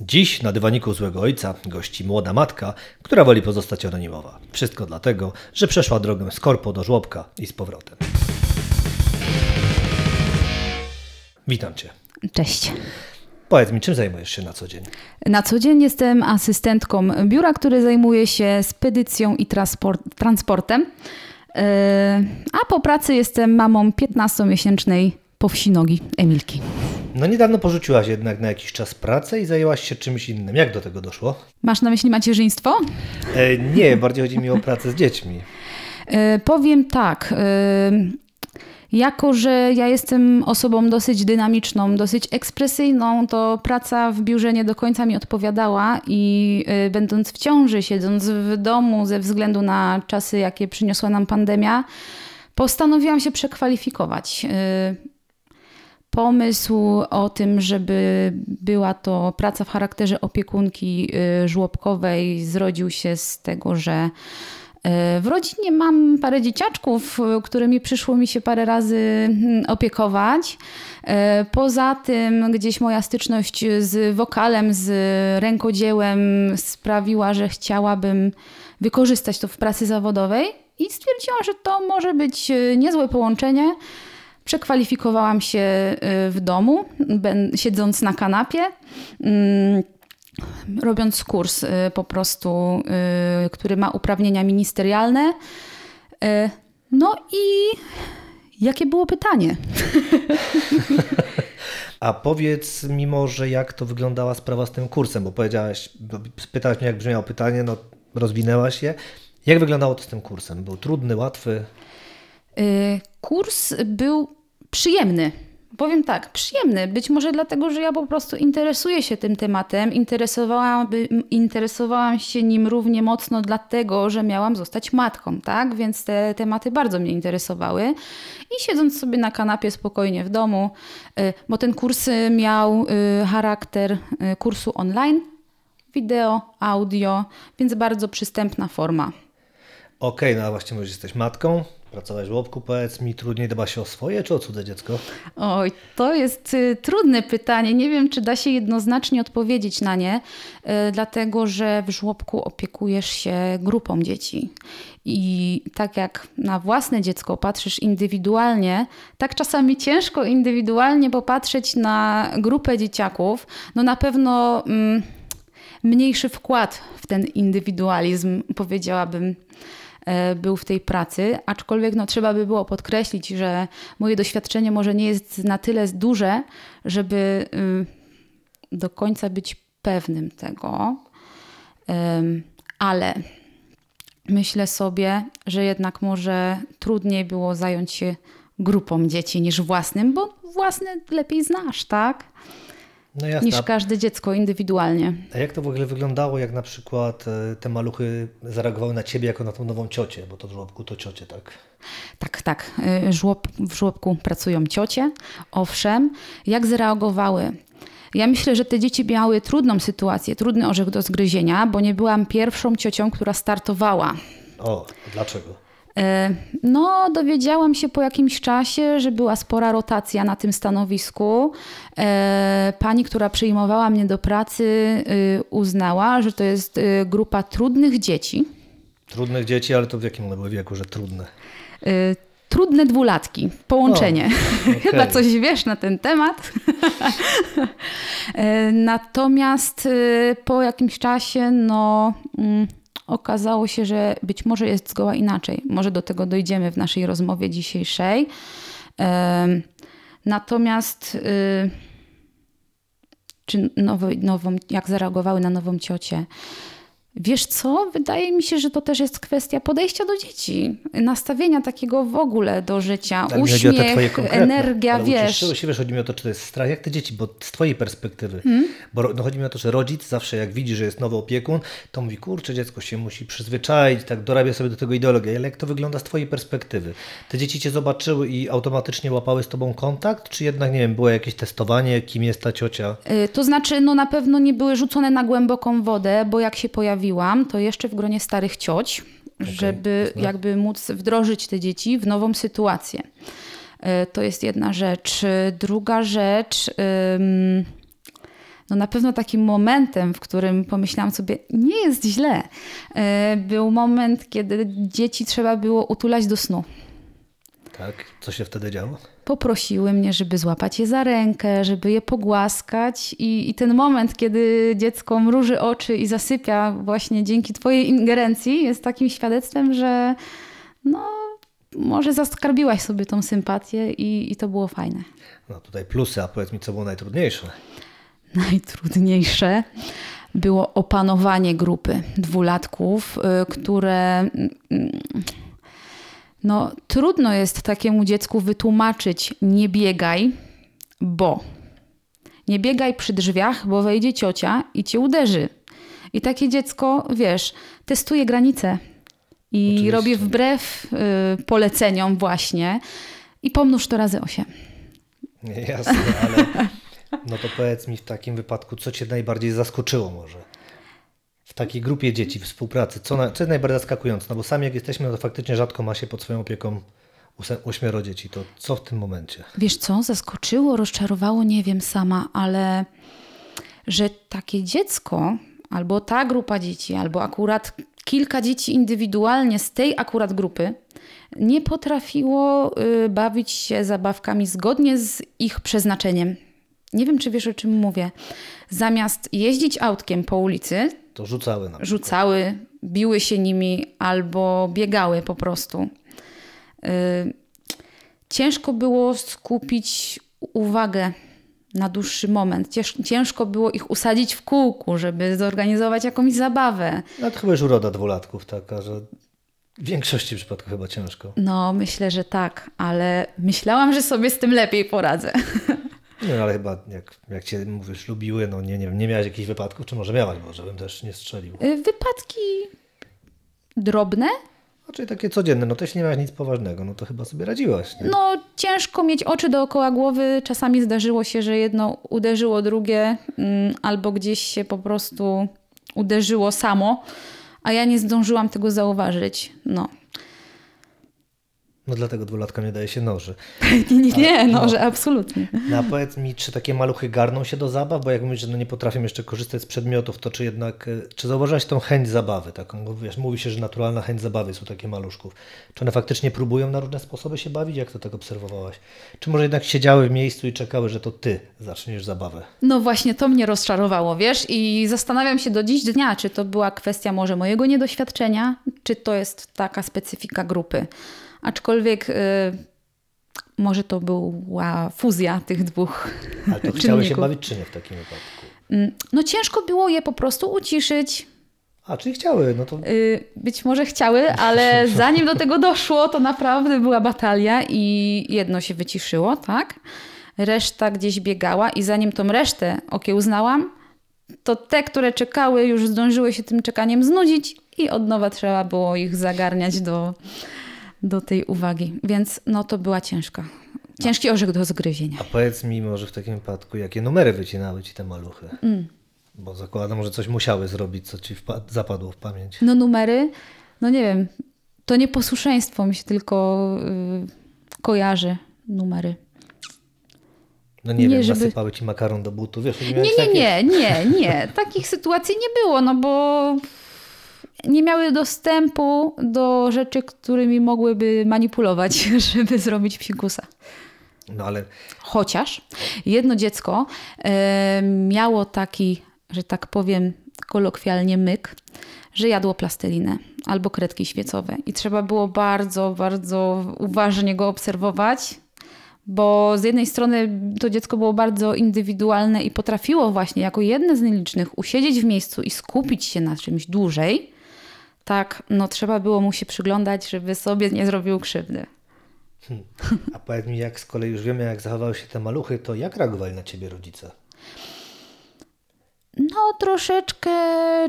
Dziś na dywaniku złego ojca gości młoda matka, która woli pozostać anonimowa. Wszystko dlatego, że przeszła drogę z korpo do żłobka i z powrotem. Witam Cię. Cześć. Powiedz mi, czym zajmujesz się na co dzień? Na co dzień jestem asystentką biura, które zajmuje się spedycją i transport, transportem. Yy, a po pracy jestem mamą 15-miesięcznej powsinogi Emilki. No niedawno porzuciłaś jednak na jakiś czas pracę i zajęłaś się czymś innym. Jak do tego doszło? Masz na myśli macierzyństwo? E, nie, bardziej chodzi mi o pracę z dziećmi. Yy, powiem tak. Yy, jako, że ja jestem osobą dosyć dynamiczną, dosyć ekspresyjną, to praca w biurze nie do końca mi odpowiadała i y, będąc w ciąży, siedząc w domu ze względu na czasy, jakie przyniosła nam pandemia, postanowiłam się przekwalifikować. Y, pomysł o tym, żeby była to praca w charakterze opiekunki y, żłobkowej, zrodził się z tego, że y, w rodzinie mam parę dzieciaczków, którymi przyszło mi się parę razy mm, opiekować. Y, poza tym, gdzieś moja styczność z wokalem, z rękodziełem sprawiła, że chciałabym wykorzystać to w pracy zawodowej i stwierdziłam, że to może być niezłe połączenie. Przekwalifikowałam się y, w domu, siedząc na kanapie, mm, robiąc kurs y, po prostu, y, który ma uprawnienia ministerialne. No i jakie było pytanie? A powiedz mi może, jak to wyglądała sprawa z tym kursem, bo powiedziałaś, pytałaś mnie, jak brzmiało pytanie, no rozwinęłaś je. Jak wyglądało to z tym kursem? Był trudny, łatwy? Kurs był przyjemny. Powiem tak, przyjemny. Być może dlatego, że ja po prostu interesuję się tym tematem. Interesowałam, interesowałam się nim równie mocno dlatego, że miałam zostać matką, tak? Więc te tematy bardzo mnie interesowały. I siedząc sobie na kanapie spokojnie w domu, y, bo ten kurs miał y, charakter y, kursu online, wideo, audio, więc bardzo przystępna forma. Okej, okay, no a właśnie mówisz, jesteś matką, Pracować w żłobku, powiedz mi, trudniej dba się o swoje czy o cudze dziecko? Oj, to jest y, trudne pytanie. Nie wiem, czy da się jednoznacznie odpowiedzieć na nie, y, dlatego że w żłobku opiekujesz się grupą dzieci. I tak jak na własne dziecko patrzysz indywidualnie, tak czasami ciężko indywidualnie popatrzeć na grupę dzieciaków. No na pewno mm, mniejszy wkład w ten indywidualizm, powiedziałabym był w tej pracy, aczkolwiek no, trzeba by było podkreślić, że moje doświadczenie może nie jest na tyle duże, żeby do końca być pewnym tego, ale myślę sobie, że jednak może trudniej było zająć się grupą dzieci niż własnym, bo własny lepiej znasz, tak? No jasne. niż każde dziecko indywidualnie. A jak to w ogóle wyglądało, jak na przykład e, te maluchy zareagowały na ciebie jako na tą nową ciocię, bo to w żłobku to ciocie, tak? Tak, tak. E, żłob, w żłobku pracują ciocie, owszem. Jak zareagowały? Ja myślę, że te dzieci miały trudną sytuację, trudny orzech do zgryzienia, bo nie byłam pierwszą ciocią, która startowała. O, dlaczego? E, no, dowiedziałam się po jakimś czasie, że była spora rotacja na tym stanowisku. E, pani, która przyjmowała mnie do pracy, y, uznała, że to jest y, grupa trudnych dzieci. Trudnych dzieci, ale to w jakim one były wieku, że trudne? Y, trudne dwulatki, połączenie. O, okay. Chyba coś wiesz na ten temat. E, natomiast po jakimś czasie, no mm, okazało się, że być może jest zgoła inaczej. Może do tego dojdziemy w naszej rozmowie dzisiejszej. Natomiast y, czy nową, jak zareagowały na nową ciocię? Wiesz co? Wydaje mi się, że to też jest kwestia podejścia do dzieci, nastawienia takiego w ogóle do życia, Ale uśmiech, energia, Ale wiesz. Uczysz się, wiesz, chodzi mi o to, czy to jest strach, jak te dzieci, bo z twojej perspektywy, hmm? bo no, chodzi mi o to, że rodzic zawsze jak widzi, że jest nowy opiekun, to mówi, kurczę, dziecko się musi przyzwyczaić, tak dorabia sobie do tego ideologię, ale jak to wygląda z twojej perspektywy? Te dzieci cię zobaczyły i automatycznie łapały z tobą kontakt, czy jednak, nie wiem, było jakieś testowanie, kim jest ta ciocia? Yy, to znaczy, no na pewno nie były rzucone na głęboką wodę, bo jak się pojawi to jeszcze w gronie starych cioć, okay, żeby jakby móc wdrożyć te dzieci w nową sytuację. E, to jest jedna rzecz. Druga rzecz, no na pewno takim momentem, w którym pomyślałam sobie, nie jest źle, e, był moment, kiedy dzieci trzeba było utulać do snu. Tak? Co się wtedy działo? Poprosiły mnie, żeby złapać je za rękę, żeby je pogłaskać i, i ten moment, kiedy dziecko mruży oczy i zasypia właśnie dzięki twojej ingerencji jest takim świadectwem, że no może zaskarbiłaś sobie tą sympatię i, i to było fajne. No tutaj plusy, a powiedz mi, co było najtrudniejsze? Najtrudniejsze było opanowanie grupy dwulatków, y, które mm, no, trudno jest takiemu dziecku wytłumaczyć nie biegaj, bo nie biegaj przy drzwiach, bo wejdzie ciocia i cię uderzy. I takie dziecko, wiesz, testuje granice i Oczywiście. robi wbrew y, poleceniom właśnie i pomnóż to razy osiem. Nie, jasne, ale no to powiedz mi w takim wypadku, co cię najbardziej zaskoczyło może? W takiej grupie dzieci, współpracy, co, na, co jest najbardziej zaskakujące? No bo sami jak jesteśmy, no to faktycznie rzadko ma się pod swoją opieką ośmioro dzieci. To co w tym momencie? Wiesz co, zaskoczyło, rozczarowało, nie wiem sama, ale że takie dziecko, albo ta grupa dzieci, albo akurat kilka dzieci indywidualnie z tej akurat grupy, nie potrafiło y, bawić się zabawkami zgodnie z ich przeznaczeniem. Nie wiem, czy wiesz, o czym mówię. Zamiast jeździć autkiem po ulicy, To rzucały na przykład. rzucały, biły się nimi albo biegały po prostu. Y, Ciężko było skupić uwagę na dłuższy moment. Cięż, ciężko było ich usadzić w kółku, żeby zorganizować jakąś zabawę. No to chyba już uroda dwulatków taka, że w większości przypadków chyba ciężko. No, myślę, że tak, ale myślałam, że sobie z tym lepiej poradzę. No ale chyba jak, jak cię mówisz lubiły, no nie, nie wiem, nie miałaś jakichś wypadków, czy może miałaś, bo żebym też nie strzelił. Y, Wypadki drobne, Znaczy takie codzienne, no to jeśli nie miałaś nic poważnego, no to chyba sobie radziłaś. Nie? No, ciężko mieć oczy dookoła głowy. Czasami zdarzyło się, że jedno uderzyło drugie, mm, albo gdzieś się po prostu uderzyło samo, a ja nie zdążyłam tego zauważyć. No. No dlatego dwulatka nie daje się noży. Nie, nie, nie, no, no. że absolutnie. No a powiedz mi, czy takie maluchy garną się do zabaw? Bo jak mówisz, że no nie potrafią jeszcze korzystać z przedmiotów, to czy jednak, e, czy zauważyłaś tą chęć zabawy taką? Bo wiesz, mówi się, że naturalna chęć zabawy są takie maluszków. Czy one faktycznie próbują na różne sposoby się bawić? Jak to tak obserwowałaś? Czy może jednak siedziały w miejscu i czekały, że to ty zaczniesz zabawę? No właśnie, to mnie rozczarowało, wiesz, i zastanawiam się do dziś dnia, czy to była kwestia może mojego niedoświadczenia, czy to jest taka specyfika grupy. Aczkolwiek y, może to była fuzja tych dwóch Ale to chciały się bawić, czy nie w takim wypadku? Mm, No ciężko było je po prostu uciszyć. A, czyli chciały, no to Y, Być może chciały, ale zanim do tego doszło, to naprawdę była batalia i jedno się wyciszyło, tak? Reszta gdzieś biegała i zanim tą resztę okiełznałam, to te, które czekały, już zdążyły się tym czekaniem znudzić i od nowa trzeba było ich zagarniać do, do tej uwagi. Więc no to była ciężka. Ciężki orzech do zgryzienia. A powiedz mi może w takim wypadku, jakie numery wycinały ci te maluchy? Mm. Bo zakładam, że coś musiały zrobić, co ci zapadło w pamięć. No numery, no nie wiem, to nieposłuszeństwo mi się tylko y, kojarzy numery. No nie, Nie, wiem, żeby- nasypały ci makaron do butów, wiesz? Nie, nie, nie, nie, nie. Takich sytuacji nie było, no bo nie miały dostępu do rzeczy, którymi mogłyby manipulować, żeby zrobić psikusa. No ale Chociaż jedno dziecko e, miało taki, że tak powiem kolokwialnie myk, że jadło plastelinę albo kredki świecowe i trzeba było bardzo, bardzo uważnie go obserwować, bo z jednej strony to dziecko było bardzo indywidualne i potrafiło właśnie jako jedne z nielicznych usiedzieć w miejscu i skupić się na czymś dłużej, tak, no trzeba było mu się przyglądać, żeby sobie nie zrobił krzywdy. a powiedz mi, jak z kolei już wiemy, jak zachowały się te maluchy, to jak reagowali na ciebie rodzice? No, troszeczkę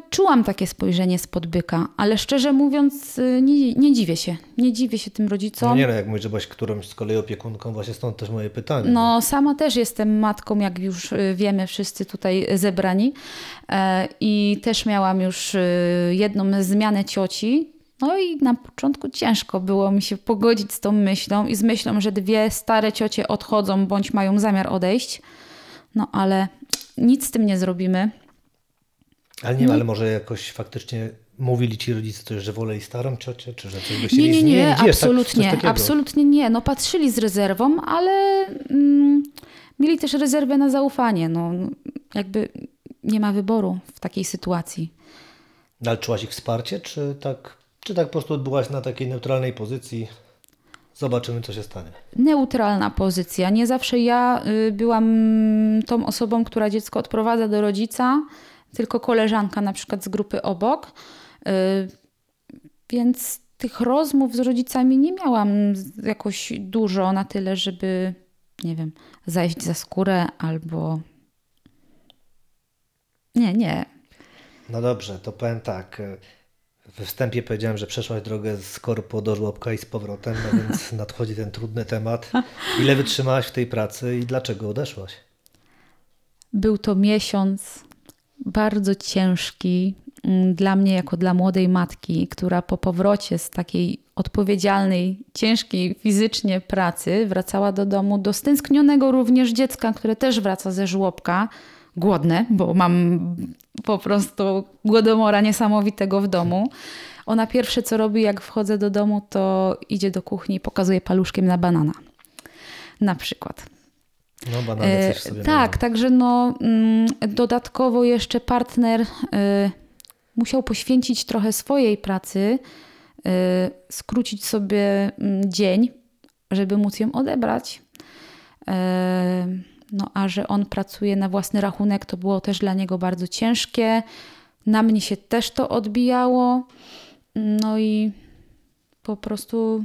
czułam takie spojrzenie spod byka, ale szczerze mówiąc, y, nie, nie dziwię się. Nie dziwię się tym No rodzicom. nie no, jak mówisz, że byłaś którąś z kolei opiekunką, właśnie stąd też moje pytanie. No, sama też jestem matką, jak już y, wiemy, wszyscy tutaj zebrani. E, I też miałam już y, jedną zmianę cioci. No i na początku ciężko było mi się pogodzić z tą myślą i z myślą, że dwie stare ciocie odchodzą bądź mają zamiar odejść. No ale nic z tym nie zrobimy. Ale nie, ale może jakoś faktycznie mówili ci rodzice coś, że woleli starą ciocię, czy że coś by Nie, nie, nie, zmienić? Wiesz, tak- absolutnie, takiego. absolutnie nie. No patrzyli z rezerwą, ale mm, mieli też rezerwę na zaufanie. No, jakby nie ma wyboru w takiej sytuacji. No, Ale czułaś ich wsparcie, czy tak, czy tak po prostu odbyłaś na takiej neutralnej pozycji? Zobaczymy, co się stanie. Neutralna pozycja. Nie zawsze ja y, byłam tą osobą, która dziecko odprowadza do rodzica, tylko koleżanka na przykład z grupy obok. Y, Więc tych rozmów z rodzicami nie miałam jakoś dużo na tyle, żeby, nie wiem, zajść za skórę albo. Nie, nie. No dobrze, to powiem tak. We wstępie powiedziałem, że przeszłaś drogę z korpo do żłobka i z powrotem, no więc nadchodzi ten trudny temat. Ile wytrzymałaś w tej pracy i dlaczego odeszłaś? Był to miesiąc bardzo ciężki mm, dla mnie, jako dla młodej matki, która po powrocie z takiej odpowiedzialnej, ciężkiej fizycznie pracy wracała do domu do stęsknionego również dziecka, które też wraca ze żłobka, głodne, bo mam po prostu głodomora niesamowitego w domu. Ona pierwsze co robi, jak wchodzę do domu, to idzie do kuchni i pokazuje paluszkiem na banana. Na przykład. No, banany E, coś sobie tak, także no, mm, dodatkowo jeszcze partner e, musiał poświęcić trochę swojej pracy, e, skrócić sobie mm, dzień, żeby móc ją odebrać. E, no a że on pracuje na własny rachunek, to było też dla niego bardzo ciężkie. Na mnie się też to odbijało. No i po prostu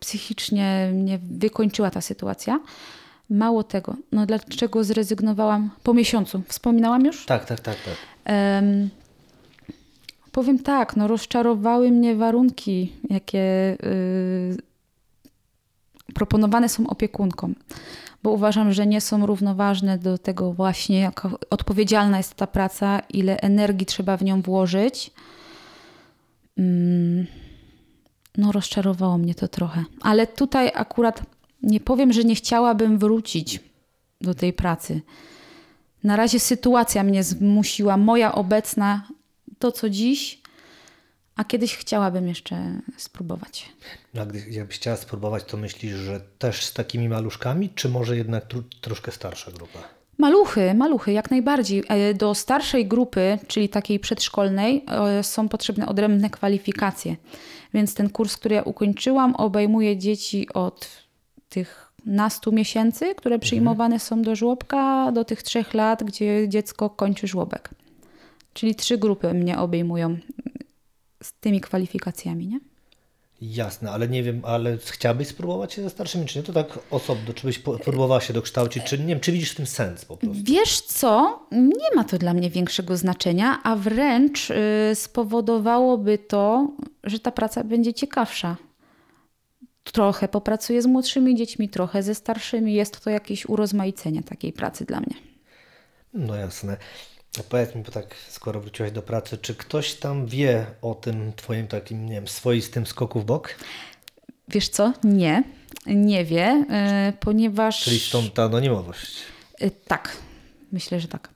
psychicznie mnie wykończyła ta sytuacja. Mało tego, no dlaczego zrezygnowałam po miesiącu? Wspominałam już? Tak, tak, tak, tak. Em, powiem tak, no rozczarowały mnie warunki, jakie y, proponowane są opiekunkom, bo uważam, że nie są równoważne do tego właśnie, jaka odpowiedzialna jest ta praca, ile energii trzeba w nią włożyć. Mm, no rozczarowało mnie to trochę, ale tutaj akurat nie powiem, że nie chciałabym wrócić do tej pracy. Na razie sytuacja mnie zmusiła, moja obecna, to co dziś, a kiedyś chciałabym jeszcze spróbować. No, a gdy, jakbyś chciała spróbować, to myślisz, że też z takimi maluszkami, czy może jednak tru, troszkę starsza grupa? Maluchy, maluchy, jak najbardziej. E, Do starszej grupy, czyli takiej przedszkolnej, e, są potrzebne odrębne kwalifikacje. Więc ten kurs, który ja ukończyłam, obejmuje dzieci od tych nastu miesięcy, które przyjmowane są do żłobka, do tych trzech lat, gdzie dziecko kończy żłobek. Czyli trzy grupy mnie obejmują z tymi kwalifikacjami, nie? Jasne, ale nie wiem, ale chciałabyś spróbować się ze starszymi, czy nie? To tak osobno, czy byś próbowała się dokształcić, czy nie wiem, czy widzisz w tym sens po prostu? Wiesz co? Nie ma to dla mnie większego znaczenia, a wręcz y, spowodowałoby to, że ta praca będzie ciekawsza. Trochę popracuję z młodszymi dziećmi, trochę ze starszymi. Jest to jakieś urozmaicenie takiej pracy dla mnie. No jasne. A Powiedz mi, bo tak skoro wróciłaś do pracy, czy ktoś tam wie o tym twoim takim, nie wiem, swoistym skoku w bok? Wiesz co? Nie, nie wie, y, ponieważ. Czyli stąd ta anonimowość. Y, Tak, myślę, że tak.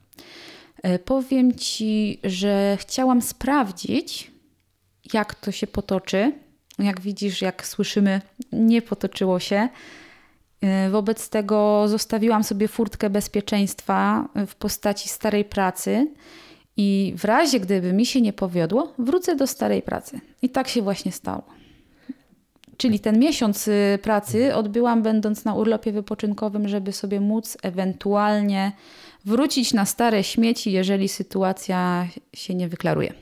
Y, Powiem ci, że chciałam sprawdzić, jak to się potoczy. Jak widzisz, jak słyszymy, nie potoczyło się. Y, Wobec tego zostawiłam sobie furtkę bezpieczeństwa w postaci starej pracy. I w razie, gdyby mi się nie powiodło, wrócę do starej pracy. I tak się właśnie stało. Czyli ten miesiąc y, pracy odbyłam będąc na urlopie wypoczynkowym, żeby sobie móc ewentualnie wrócić na stare śmieci, jeżeli sytuacja się nie wyklaruje.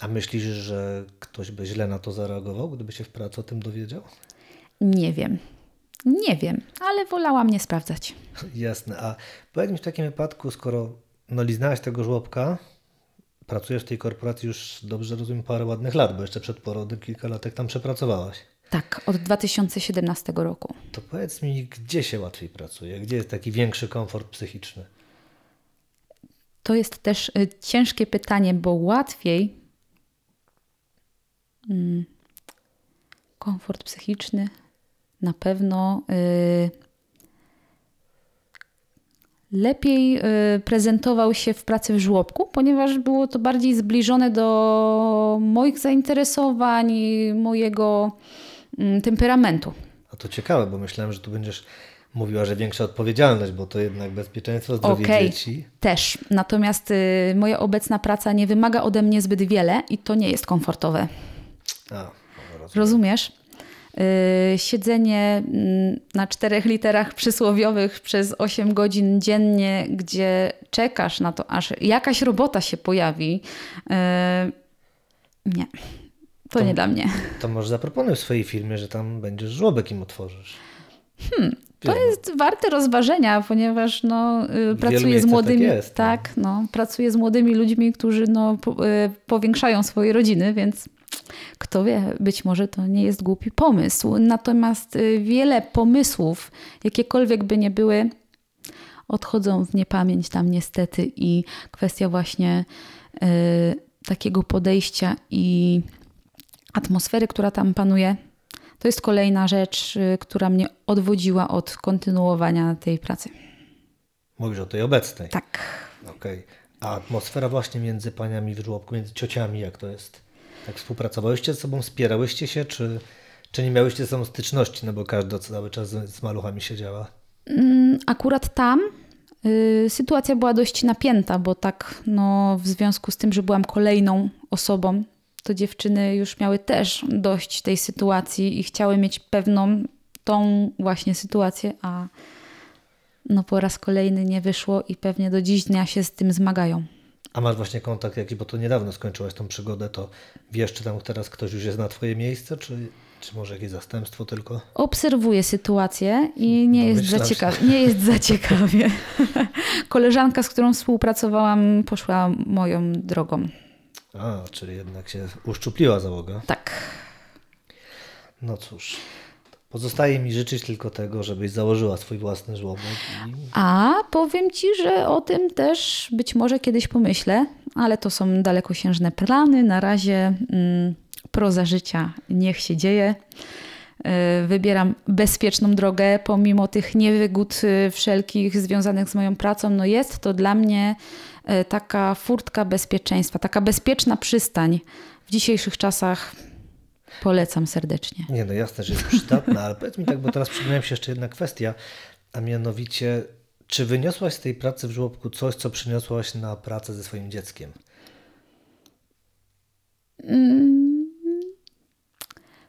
A myślisz, że ktoś by źle na to zareagował, gdyby się w pracy o tym dowiedział? Nie wiem. Nie wiem, ale wolałam nie sprawdzać. Jasne. A powiedz mi w takim wypadku, skoro no, liznałaś tego żłobka, pracujesz w tej korporacji już dobrze rozumiem parę ładnych lat, bo jeszcze przed porodem kilka latek tam przepracowałaś. Tak, od 2017 roku. To powiedz mi, gdzie się łatwiej pracuje? Gdzie jest taki większy komfort psychiczny? To jest też y, ciężkie pytanie, bo łatwiej mm, komfort psychiczny na pewno y, lepiej y, prezentował się w pracy w żłobku, ponieważ było to bardziej zbliżone do moich zainteresowań i mojego mm, temperamentu. A to ciekawe, bo myślałem, że tu będziesz mówiła, że większa odpowiedzialność, bo to jednak bezpieczeństwo, zdrowie Okej, dzieci. też. Natomiast y, moja obecna praca nie wymaga ode mnie zbyt wiele i to nie jest komfortowe. A, rozumiem. Rozumiesz? Y, siedzenie mm, na czterech literach przysłowiowych przez 8 godzin dziennie, gdzie czekasz na to, aż jakaś robota się pojawi. y, nie, to, To- nie dla mnie. To może zaproponuj w swojej firmie, że tam będziesz żłobek im otworzysz. Hmm, To jest warte rozważenia, ponieważ no, y, pracuję z miejscach młodymi, tak jest, no. tak, no, pracuję z młodymi ludźmi, którzy no, po, powiększają swoje rodziny, więc kto wie, być może to nie jest głupi pomysł. Natomiast y, wiele pomysłów, jakiekolwiek by nie były, odchodzą w niepamięć tam niestety i kwestia właśnie y, takiego podejścia i atmosfery, która tam panuje, to jest kolejna rzecz, y, która mnie odwodziła od kontynuowania tej pracy. Mówisz o tej obecnej. Tak. Okej. A atmosfera właśnie między paniami w żłobku, między ciociami, jak to jest? Tak współpracowałyście ze sobą, wspierałyście się, czy, czy nie miałyście ze sobą styczności, no bo każda cały czas z, z maluchami siedziała? Mm, Akurat tam y, sytuacja była dość napięta, bo tak no, w związku z tym, że byłam kolejną osobą, to dziewczyny już miały też dość tej sytuacji i chciały mieć pewną tą właśnie sytuację, a no po raz kolejny nie wyszło i pewnie do dziś dnia się z tym zmagają. A masz właśnie kontakt jakiś, bo to niedawno skończyłaś tą przygodę, to wiesz, czy tam teraz ktoś już jest na twoje miejsce, czy, czy może jakieś zastępstwo tylko? Obserwuję sytuację i nie, jest za, ciekawie, nie jest za ciekawie. Koleżanka, z którą współpracowałam, poszła moją drogą. A, czyli jednak się uszczupliła załoga. Tak. No cóż, pozostaje mi życzyć tylko tego, żebyś założyła swój własny żłobek i A powiem Ci, że o tym też być może kiedyś pomyślę, ale to są dalekosiężne plany. Na razie mm, proza życia niech się dzieje. Y, Wybieram bezpieczną drogę, pomimo tych niewygód y, wszelkich związanych z moją pracą. No jest to dla mnie y, taka furtka bezpieczeństwa, taka bezpieczna przystań w dzisiejszych czasach. Polecam serdecznie. Nie, no jasne, że jest przydatna, ale powiedz mi tak, bo teraz przypomniała mi się jeszcze jedna kwestia, a mianowicie, czy wyniosłaś z tej pracy w żłobku coś, co przyniosłaś na pracę ze swoim dzieckiem?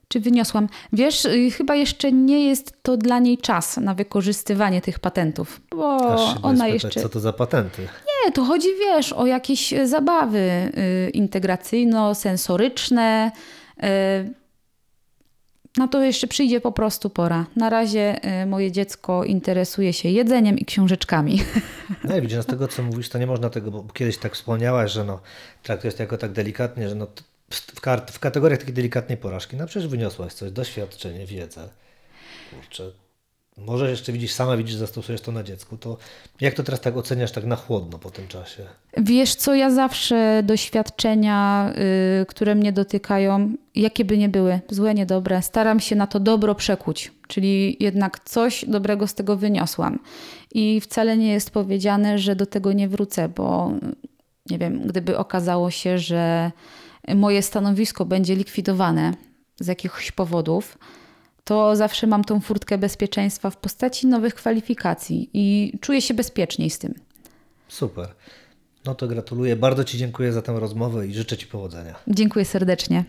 Czy wyniosłam? Wiesz, y, chyba jeszcze nie jest to dla niej czas na wykorzystywanie tych patentów, bo ona spytać, jeszcze. Co to za patenty? Nie, to chodzi, wiesz, o jakieś e, zabawy y, integracyjno-sensoryczne. y, Na to jeszcze przyjdzie po prostu pora. Na razie y, moje dziecko interesuje się jedzeniem i książeczkami. No i widzisz, no z tego co mówisz, to nie można tego, bo kiedyś tak wspomniałaś, że no, traktujesz to jako tak delikatnie, że no, w, w kategoriach takiej delikatnej porażki, no przecież wyniosłaś coś, doświadczenie, wiedzę. Kurczę, może jeszcze widzisz, sama widzisz, zastosujesz to na dziecku, to jak to teraz tak oceniasz tak na chłodno po tym czasie? Wiesz co, ja zawsze doświadczenia, y, które mnie dotykają, jakie by nie były, złe, niedobre, staram się na to dobro przekuć. Czyli jednak coś dobrego z tego wyniosłam. I wcale nie jest powiedziane, że do tego nie wrócę, bo nie wiem, gdyby okazało się, że moje stanowisko będzie likwidowane z jakichś powodów, to zawsze mam tą furtkę bezpieczeństwa w postaci nowych kwalifikacji i czuję się bezpieczniej z tym. Super. No to gratuluję, bardzo Ci dziękuję za tę rozmowę i życzę Ci powodzenia. Dziękuję serdecznie.